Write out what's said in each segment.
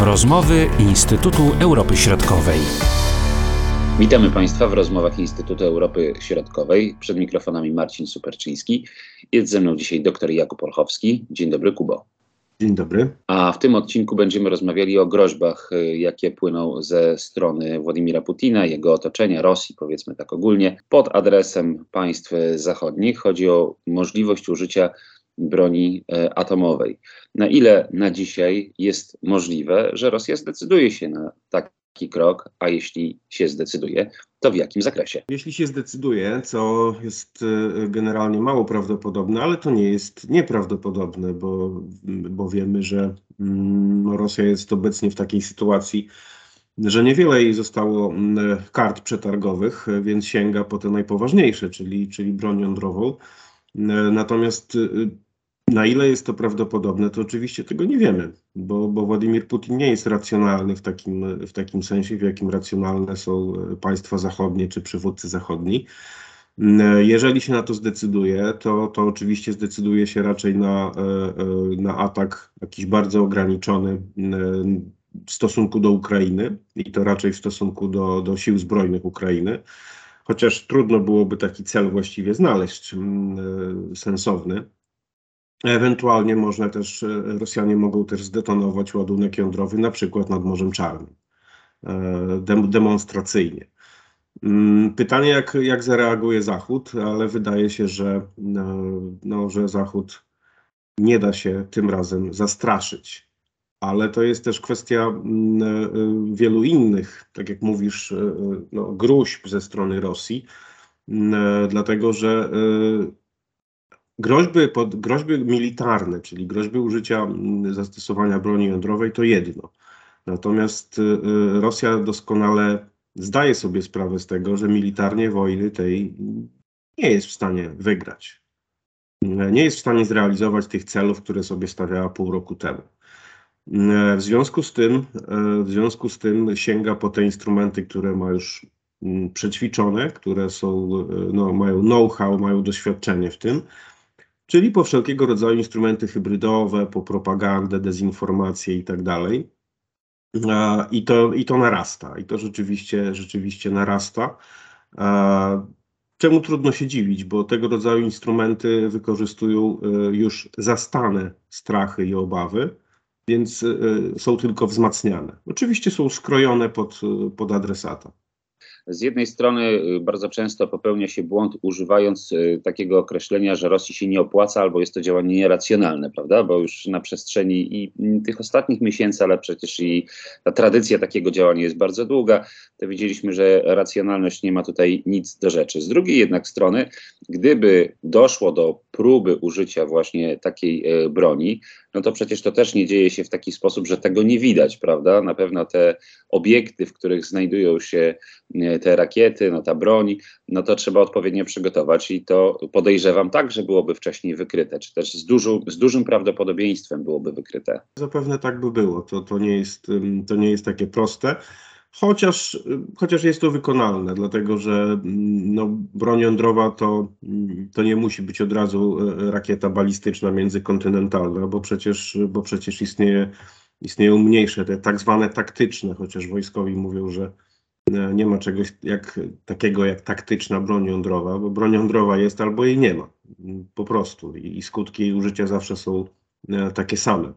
Rozmowy Instytutu Europy Środkowej. Witamy Państwa w rozmowach Instytutu Europy Środkowej. Przed mikrofonami Marcin Superczyński. Jest ze mną dzisiaj dr Jakub Olchowski. Dzień dobry, Kubo. Dzień dobry. A w tym odcinku będziemy rozmawiali o groźbach, y, jakie płyną ze strony Władimira Putina, jego otoczenia, Rosji, powiedzmy tak ogólnie, pod adresem państw zachodnich. Chodzi o możliwość użycia broni e, atomowej. Na ile na dzisiaj jest możliwe, że Rosja zdecyduje się na taki krok, a jeśli się zdecyduje, to w jakim zakresie? Jeśli się zdecyduje, co jest e, generalnie mało prawdopodobne, ale to nie jest nieprawdopodobne, bo, bo wiemy, że mm, Rosja jest obecnie w takiej sytuacji, że niewiele jej zostało mm, kart przetargowych, więc sięga po te najpoważniejsze, czyli, czyli broń jądrową. E, natomiast na ile jest to prawdopodobne, to oczywiście tego nie wiemy, bo, bo Władimir Putin nie jest racjonalny w takim, w takim sensie, w jakim racjonalne są państwa zachodnie czy przywódcy zachodni. Jeżeli się na to zdecyduje, to, to oczywiście zdecyduje się raczej na, na atak jakiś bardzo ograniczony w stosunku do Ukrainy i to raczej w stosunku do, do sił zbrojnych Ukrainy. Chociaż trudno byłoby taki cel właściwie znaleźć sensowny. Ewentualnie można też, e, Rosjanie mogą też zdetonować ładunek jądrowy, na przykład nad Morzem Czarnym, e, demonstracyjnie. Mm, pytanie, jak, jak zareaguje Zachód, ale wydaje się, że, e, no, że Zachód nie da się tym razem zastraszyć. Ale to jest też kwestia mm, wielu innych, tak jak mówisz, no, gruźb ze strony Rosji, mm, dlatego że Groźby, pod, groźby militarne, czyli groźby użycia zastosowania broni jądrowej to jedno. Natomiast y, y, Rosja doskonale zdaje sobie sprawę z tego, że militarnie wojny tej nie jest w stanie wygrać. Nie jest w stanie zrealizować tych celów, które sobie stawiała pół roku temu. W związku z tym, w związku z tym sięga po te instrumenty, które ma już przećwiczone, które są, no, mają know-how, mają doświadczenie w tym, czyli po wszelkiego rodzaju instrumenty hybrydowe, po propagandę, dezinformację i tak dalej. I to, I to narasta, i to rzeczywiście, rzeczywiście narasta. Czemu trudno się dziwić, bo tego rodzaju instrumenty wykorzystują e, już zastane strachy i obawy, więc e, są tylko wzmacniane. Oczywiście są skrojone pod, pod adresata. Z jednej strony y, bardzo często popełnia się błąd używając y, takiego określenia, że Rosji się nie opłaca albo jest to działanie nieracjonalne, prawda? Bo już na przestrzeni i tych ostatnich miesięcy, ale przecież i ta tradycja takiego działania jest bardzo długa, to widzieliśmy, że racjonalność nie ma tutaj nic do rzeczy. Z drugiej jednak strony, gdyby doszło do próby użycia właśnie takiej e, broni, no to przecież to też nie dzieje się w taki sposób, że tego nie widać, prawda? Na pewno te obiekty, w których znajdują się e, te rakiety, no ta broń, no to trzeba odpowiednio przygotować i to podejrzewam tak, że byłoby wcześniej wykryte, czy też z, dużu, z dużym prawdopodobieństwem byłoby wykryte. Zapewne tak by było. To, to, nie, jest, to nie jest takie proste. Chociaż, chociaż jest to wykonalne, dlatego że mm, no, broń jądrowa to, mm, to nie musi być od razu e, rakieta balistyczna międzykontynentalna, bo przecież, bo przecież istnieje, istnieją mniejsze, te tak zwane taktyczne, chociaż wojskowi mówią, że e, nie ma czegoś jak, takiego jak taktyczna broń jądrowa, bo broń jądrowa jest albo jej nie ma. Po prostu. I, i skutki jej użycia zawsze są e, takie same.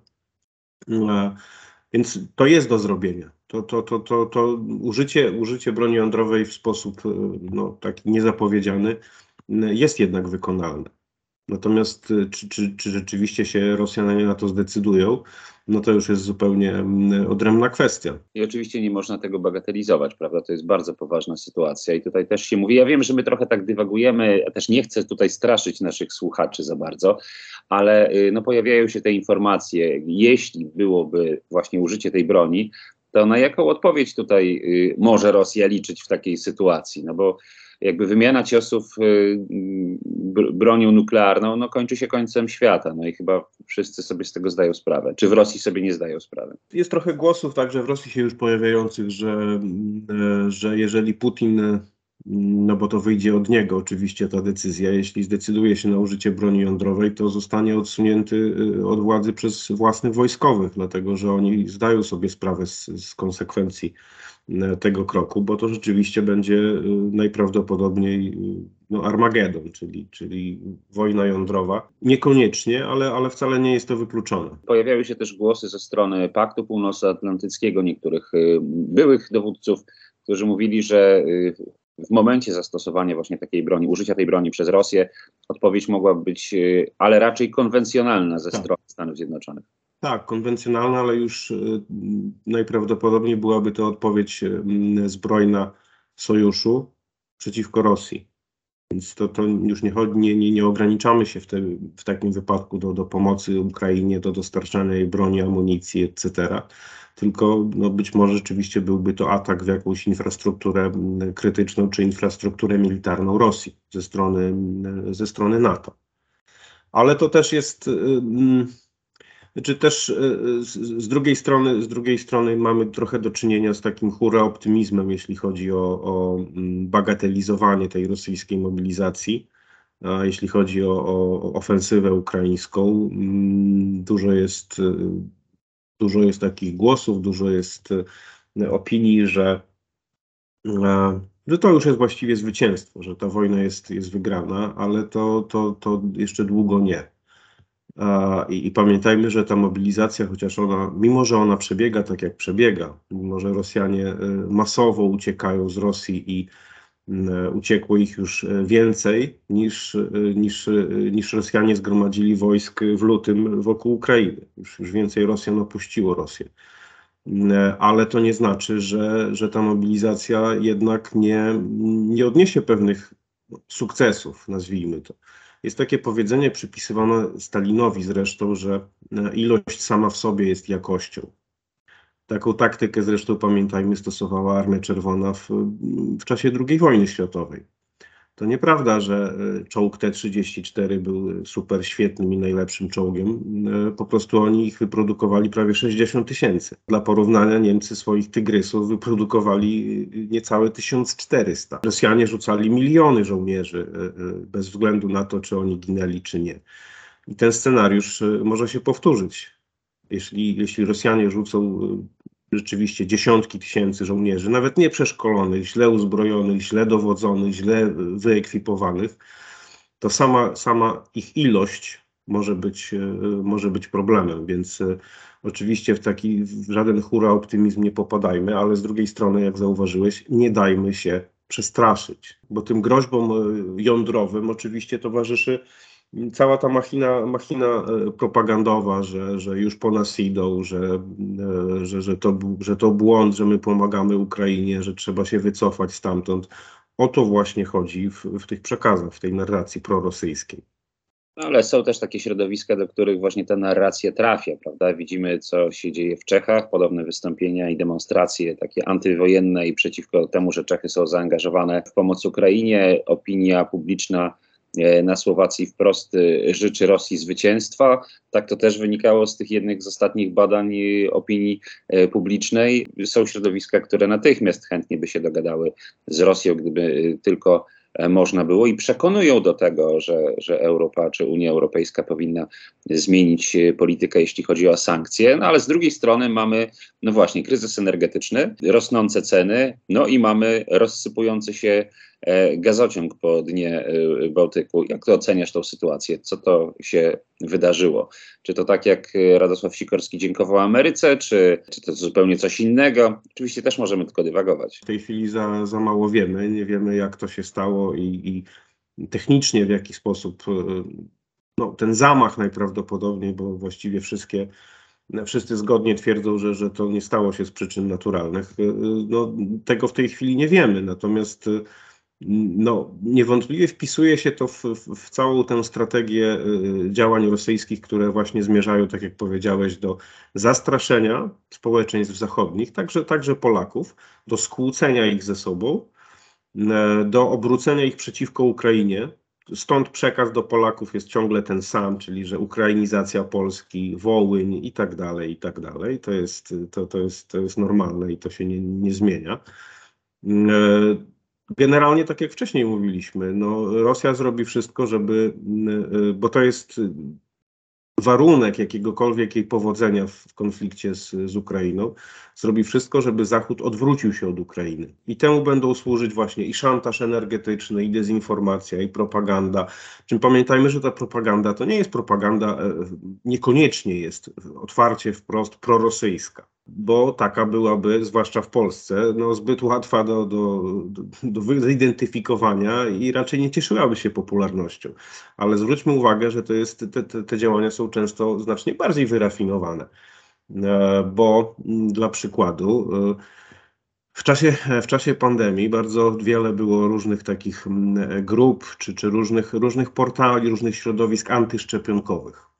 Więc to jest do zrobienia to, to, to, to, to użycie, użycie broni jądrowej w sposób no, taki niezapowiedziany jest jednak wykonalne. Natomiast czy, czy, czy rzeczywiście się Rosjanie na to zdecydują, no to już jest zupełnie odrębna kwestia. I oczywiście nie można tego bagatelizować, prawda? To jest bardzo poważna sytuacja i tutaj też się mówi, ja wiem, że my trochę tak dywagujemy, też nie chcę tutaj straszyć naszych słuchaczy za bardzo, ale y, no, pojawiają się te informacje, jeśli byłoby właśnie użycie tej broni, to na jaką odpowiedź tutaj y, może Rosja liczyć w takiej sytuacji? No bo jakby wymiana ciosów y, bronią nuklearną no, kończy się końcem świata. No i chyba wszyscy sobie z tego zdają sprawę. Czy w Rosji sobie nie zdają sprawy? Jest trochę głosów także w Rosji się już pojawiających, że, y, że jeżeli Putin no bo to wyjdzie od niego oczywiście ta decyzja. Jeśli zdecyduje się na użycie broni jądrowej, to zostanie odsunięty y, od władzy przez własnych wojskowych, dlatego że oni zdają sobie sprawę z, z konsekwencji y, tego kroku, bo to rzeczywiście będzie y, najprawdopodobniej no, Armagedon, czyli, czyli wojna jądrowa. Niekoniecznie, ale, ale wcale nie jest to wykluczone. Pojawiały się też głosy ze strony Paktu Północnoatlantyckiego, niektórych byłych dowódców, którzy mówili, że w momencie zastosowania właśnie takiej broni, użycia tej broni przez Rosję, odpowiedź mogłaby być, y, ale raczej konwencjonalna ze tak. strony Stanów Zjednoczonych. Tak, konwencjonalna, ale już y, najprawdopodobniej byłaby to odpowiedź y, zbrojna sojuszu przeciwko Rosji. Więc to, to już nie, nie, nie, nie ograniczamy się w, te, w takim wypadku do, do pomocy Ukrainie, do dostarczania jej broni, amunicji, etc tylko no, być może rzeczywiście byłby to atak w jakąś infrastrukturę krytyczną czy infrastrukturę militarną Rosji ze strony, ze strony NATO. Ale to też jest. mm, znaczy też y, z, z, drugiej strony, z drugiej strony mamy trochę do czynienia z takim hura optymizmem, jeśli chodzi o, o bagatelizowanie tej rosyjskiej mobilizacji. A jeśli chodzi o, o ofensywę ukraińską, dużo jest y, Dużo jest takich głosów, dużo jest e, opinii, że, e, że to już jest właściwie zwycięstwo, że ta wojna jest, jest wygrana, ale to, to, to jeszcze długo nie. I, I, pamiętajmy, że ta mobilizacja, chociaż ona, mimo że ona przebiega tak jak przebiega, mimo że Rosjanie e, masowo uciekają z Rosji i E, uciekło ich już e, więcej niż, niż, niż Rosjanie zgromadzili wojsk w lutym wokół Ukrainy. Już, już więcej Rosjan opuściło Rosję. Ale to nie znaczy, że, że ta mobilizacja jednak nie, nie odniesie pewnych sukcesów, nazwijmy to. Jest takie powiedzenie przypisywane Stalinowi zresztą, że ilość sama w sobie jest jakością. Taką taktykę zresztą pamiętajmy stosowała Armia Czerwona w, w czasie II wojny światowej. To nieprawda, że e, czołg T-34 był super świetnym i najlepszym czołgiem. E, po prostu oni ich wyprodukowali prawie 60 tysięcy. Dla porównania Niemcy swoich tygrysów wyprodukowali e, niecałe 1400. Rosjanie rzucali miliony żołnierzy, bez względu na to, czy oni ginęli, czy nie. I ten scenariusz może się powtórzyć. Jeśli, jeśli Rosjanie rzucą rzeczywiście dziesiątki tysięcy żołnierzy, nawet nie przeszkolonych, źle uzbrojonych, źle dowodzonych, źle wyekwipowanych, to sama, sama ich ilość może być, e, może być problemem, więc e, oczywiście w taki w żaden hura optymizm nie popadajmy, ale z drugiej strony, jak zauważyłeś, nie dajmy się przestraszyć, bo tym groźbom e, jądrowym oczywiście towarzyszy cała ta machina, machina e, propagandowa, że, że już po nas idą, że, e, że, że, to, że to błąd, że my pomagamy Ukrainie, że trzeba się wycofać stamtąd. O to właśnie chodzi w, w tych przekazach, w tej narracji prorosyjskiej. Ale są też takie środowiska, do których właśnie ta narracja trafia, prawda? Widzimy, co się dzieje w Czechach, podobne wystąpienia i demonstracje takie antywojenne i przeciwko temu, że Czechy są zaangażowane w pomoc Ukrainie. Opinia publiczna na Słowacji wprost e, życzy Rosji zwycięstwa. Tak to też wynikało z tych jednych z ostatnich badań opinii e, publicznej. Są środowiska, które natychmiast chętnie by się dogadały z Rosją, gdyby tylko można było i przekonują do tego, że, że Europa czy Unia Europejska powinna zmienić politykę, jeśli chodzi o sankcje. No ale z drugiej strony mamy, no właśnie, kryzys energetyczny, rosnące ceny, no i mamy rozsypujący się E, gazociąg po dnie e, Bałtyku. Jak to oceniasz tą sytuację? Co to się wydarzyło? Czy to tak jak Radosław Sikorski dziękował Ameryce, czy, czy to zupełnie coś innego? Oczywiście też możemy tylko dywagować. W tej chwili za, za mało wiemy. Nie wiemy, jak to się stało i, i technicznie w jaki sposób e, no, ten zamach najprawdopodobniej, bo właściwie wszystkie Wszyscy zgodnie twierdzą, że, że to nie stało się z przyczyn naturalnych. No, tego w tej chwili nie wiemy. Natomiast no, niewątpliwie wpisuje się to w, w, całą tę strategię y, działań rosyjskich, które właśnie zmierzają, tak jak powiedziałeś, do zastraszenia społeczeństw zachodnich, także, także Polaków, do skłócenia ich ze sobą, y, do obrócenia ich przeciwko Ukrainie. Stąd przekaz do Polaków jest ciągle ten sam, czyli że ukrainizacja Polski, Wołyń i tak dalej, i tak dalej. To jest, to, to jest, to jest normalne i to się nie, nie zmienia. Y, generalnie tak jak wcześniej mówiliśmy, no, Rosja zrobi wszystko, żeby, bo to jest warunek jakiegokolwiek jej powodzenia w konflikcie z, z Ukrainą, zrobi wszystko, żeby Zachód odwrócił się od Ukrainy. I temu będą służyć właśnie i szantaż energetyczny, i dezinformacja, i propaganda. Czym pamiętajmy, że ta propaganda to nie jest propaganda, e, niekoniecznie jest otwarcie wprost prorosyjska bo taka byłaby, zwłaszcza w Polsce, no, zbyt łatwa do, do, do, zidentyfikowania i raczej nie cieszyłaby się popularnością. Ale zwróćmy uwagę, że to jest, te, te, te działania są często znacznie bardziej wyrafinowane, e, bo mm, dla przykładu e, w czasie, w czasie pandemii bardzo wiele było różnych takich mm, grup, czy, czy różnych, różnych portali, różnych środowisk antyszczepionkowych.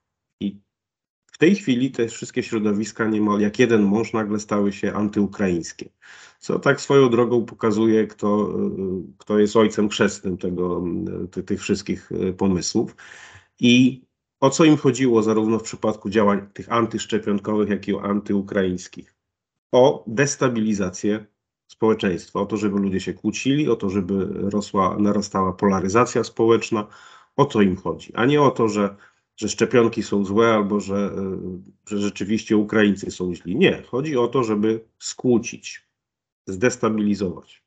Tej chwili te wszystkie środowiska niemal jak jeden mąż nagle stały się antyukraińskie. Co tak swoją drogą pokazuje, kto, kto jest ojcem chrzestnym tego, tych wszystkich e, pomysłów. I o co im chodziło zarówno w przypadku działań tych antyszczepionkowych, jak i antyukraińskich? O destabilizację społeczeństwa, o to, żeby ludzie się kłócili, o to, żeby rosła, narastała polaryzacja społeczna. O to im chodzi, a nie o to, że że szczepionki są złe albo że, e, że rzeczywiście Ukraińcy są źli. Nie, chodzi o to, żeby skłócić, zdestabilizować.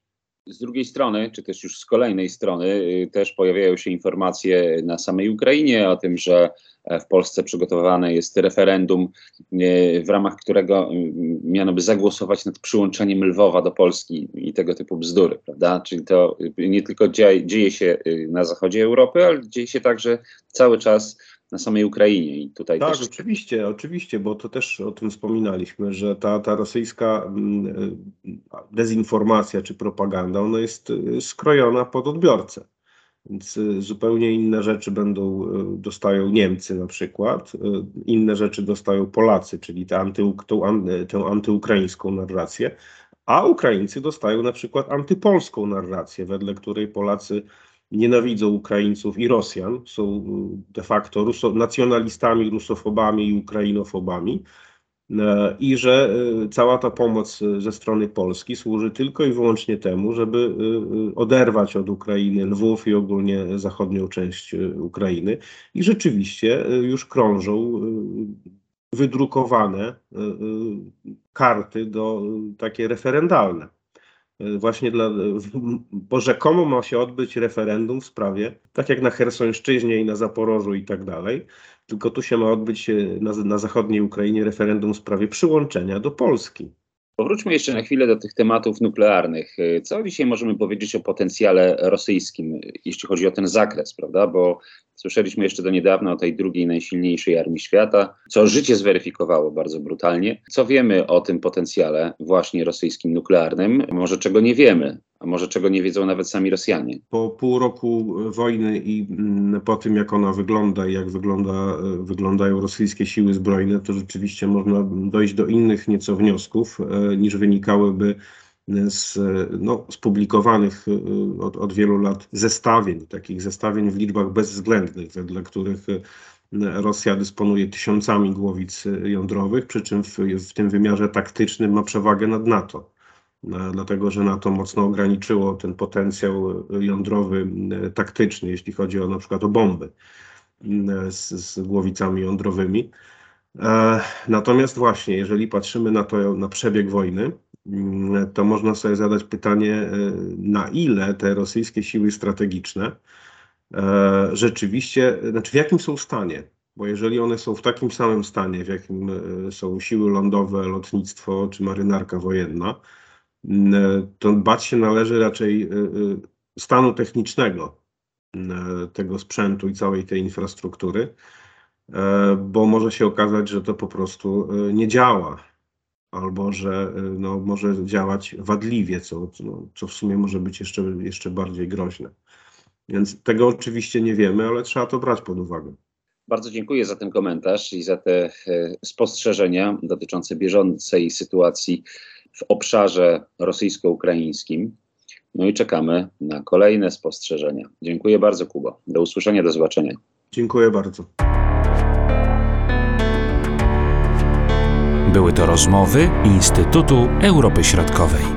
Z drugiej strony, czy też już z kolejnej strony, y, też pojawiają się informacje na samej Ukrainie o tym, że e, w Polsce przygotowane jest referendum, y, w ramach którego y, miano by zagłosować nad przyłączeniem Lwowa do Polski i tego typu bzdury, prawda? Czyli to nie tylko dzieje, dzieje się na zachodzie Europy, ale dzieje się także cały czas na samej Ukrainie. I tutaj tak, też... oczywiście, oczywiście, bo to też o tym wspominaliśmy, że ta, ta rosyjska mm, dezinformacja czy propaganda, ona jest e, skrojona pod odbiorcę. Więc e, zupełnie inne rzeczy będą, dostają Niemcy na przykład, inne rzeczy dostają Polacy, czyli tę, anty, tę antyukraińską narrację, a Ukraińcy dostają na przykład antypolską narrację, wedle której Polacy nienawidzą Ukraińców i Rosjan, są y, de facto ruso, nacjonalistami, rusofobami i ukrainofobami e, i że y, cała ta pomoc y, ze strony Polski służy tylko i wyłącznie temu, żeby oderwać od Ukrainy Lwów i ogólnie zachodnią część Ukrainy. I rzeczywiście już krążą wydrukowane karty do takie referendalne E, właśnie dla, bo rzekomo ma się odbyć referendum w sprawie, tak jak na Hersońszczyźnie i na Zaporożu i tak dalej, tylko tu się ma odbyć e, na, na zachodniej Ukrainie referendum w sprawie przyłączenia do Polski. Powróćmy jeszcze na chwilę do tych tematów nuklearnych. Co dzisiaj możemy powiedzieć o potencjale rosyjskim, jeśli chodzi o ten zakres, prawda? Bo słyszeliśmy jeszcze do niedawna o tej drugiej najsilniejszej armii świata, co życie zweryfikowało bardzo brutalnie. Co wiemy o tym potencjale właśnie rosyjskim nuklearnym? Może czego nie wiemy? A może czego nie wiedzą nawet sami Rosjanie. Po pół roku wojny i mm, po tym, jak ona wygląda i jak wygląda, wyglądają rosyjskie siły zbrojne, to rzeczywiście można dojść do innych nieco wniosków, e, niż wynikałyby z no, publikowanych e, od, od wielu lat zestawień, takich zestawień w liczbach bezwzględnych, wedle których e, Rosja dysponuje tysiącami głowic jądrowych, przy czym w, w tym wymiarze taktycznym ma przewagę nad NATO. E, dlatego że NATO mocno ograniczyło ten potencjał jądrowy e, taktyczny, jeśli chodzi o na przykład o bomby e, z, z głowicami jądrowymi. Natomiast właśnie, jeżeli patrzymy na to, na przebieg wojny, mm, to można sobie zadać pytanie, na ile te rosyjskie siły strategiczne rzeczywiście, znaczy w jakim są stanie, bo jeżeli one są w takim samym stanie, w jakim są siły lądowe, lotnictwo czy marynarka wojenna, to bać się należy raczej y, y, stanu technicznego tego sprzętu i całej tej infrastruktury, e, bo może się okazać, że to po prostu y, nie działa, albo że no, może działać wadliwie, co, no, co w sumie może być jeszcze, jeszcze bardziej groźne. Więc tego oczywiście nie wiemy, ale trzeba to brać pod uwagę. Bardzo dziękuję za ten komentarz i za te e, spostrzeżenia dotyczące bieżącej sytuacji w obszarze rosyjsko-ukraińskim. No i czekamy na kolejne spostrzeżenia. Dziękuję bardzo, Kubo. Do usłyszenia, do zobaczenia. Dziękuję bardzo. Były to rozmowy Instytutu Europy Środkowej.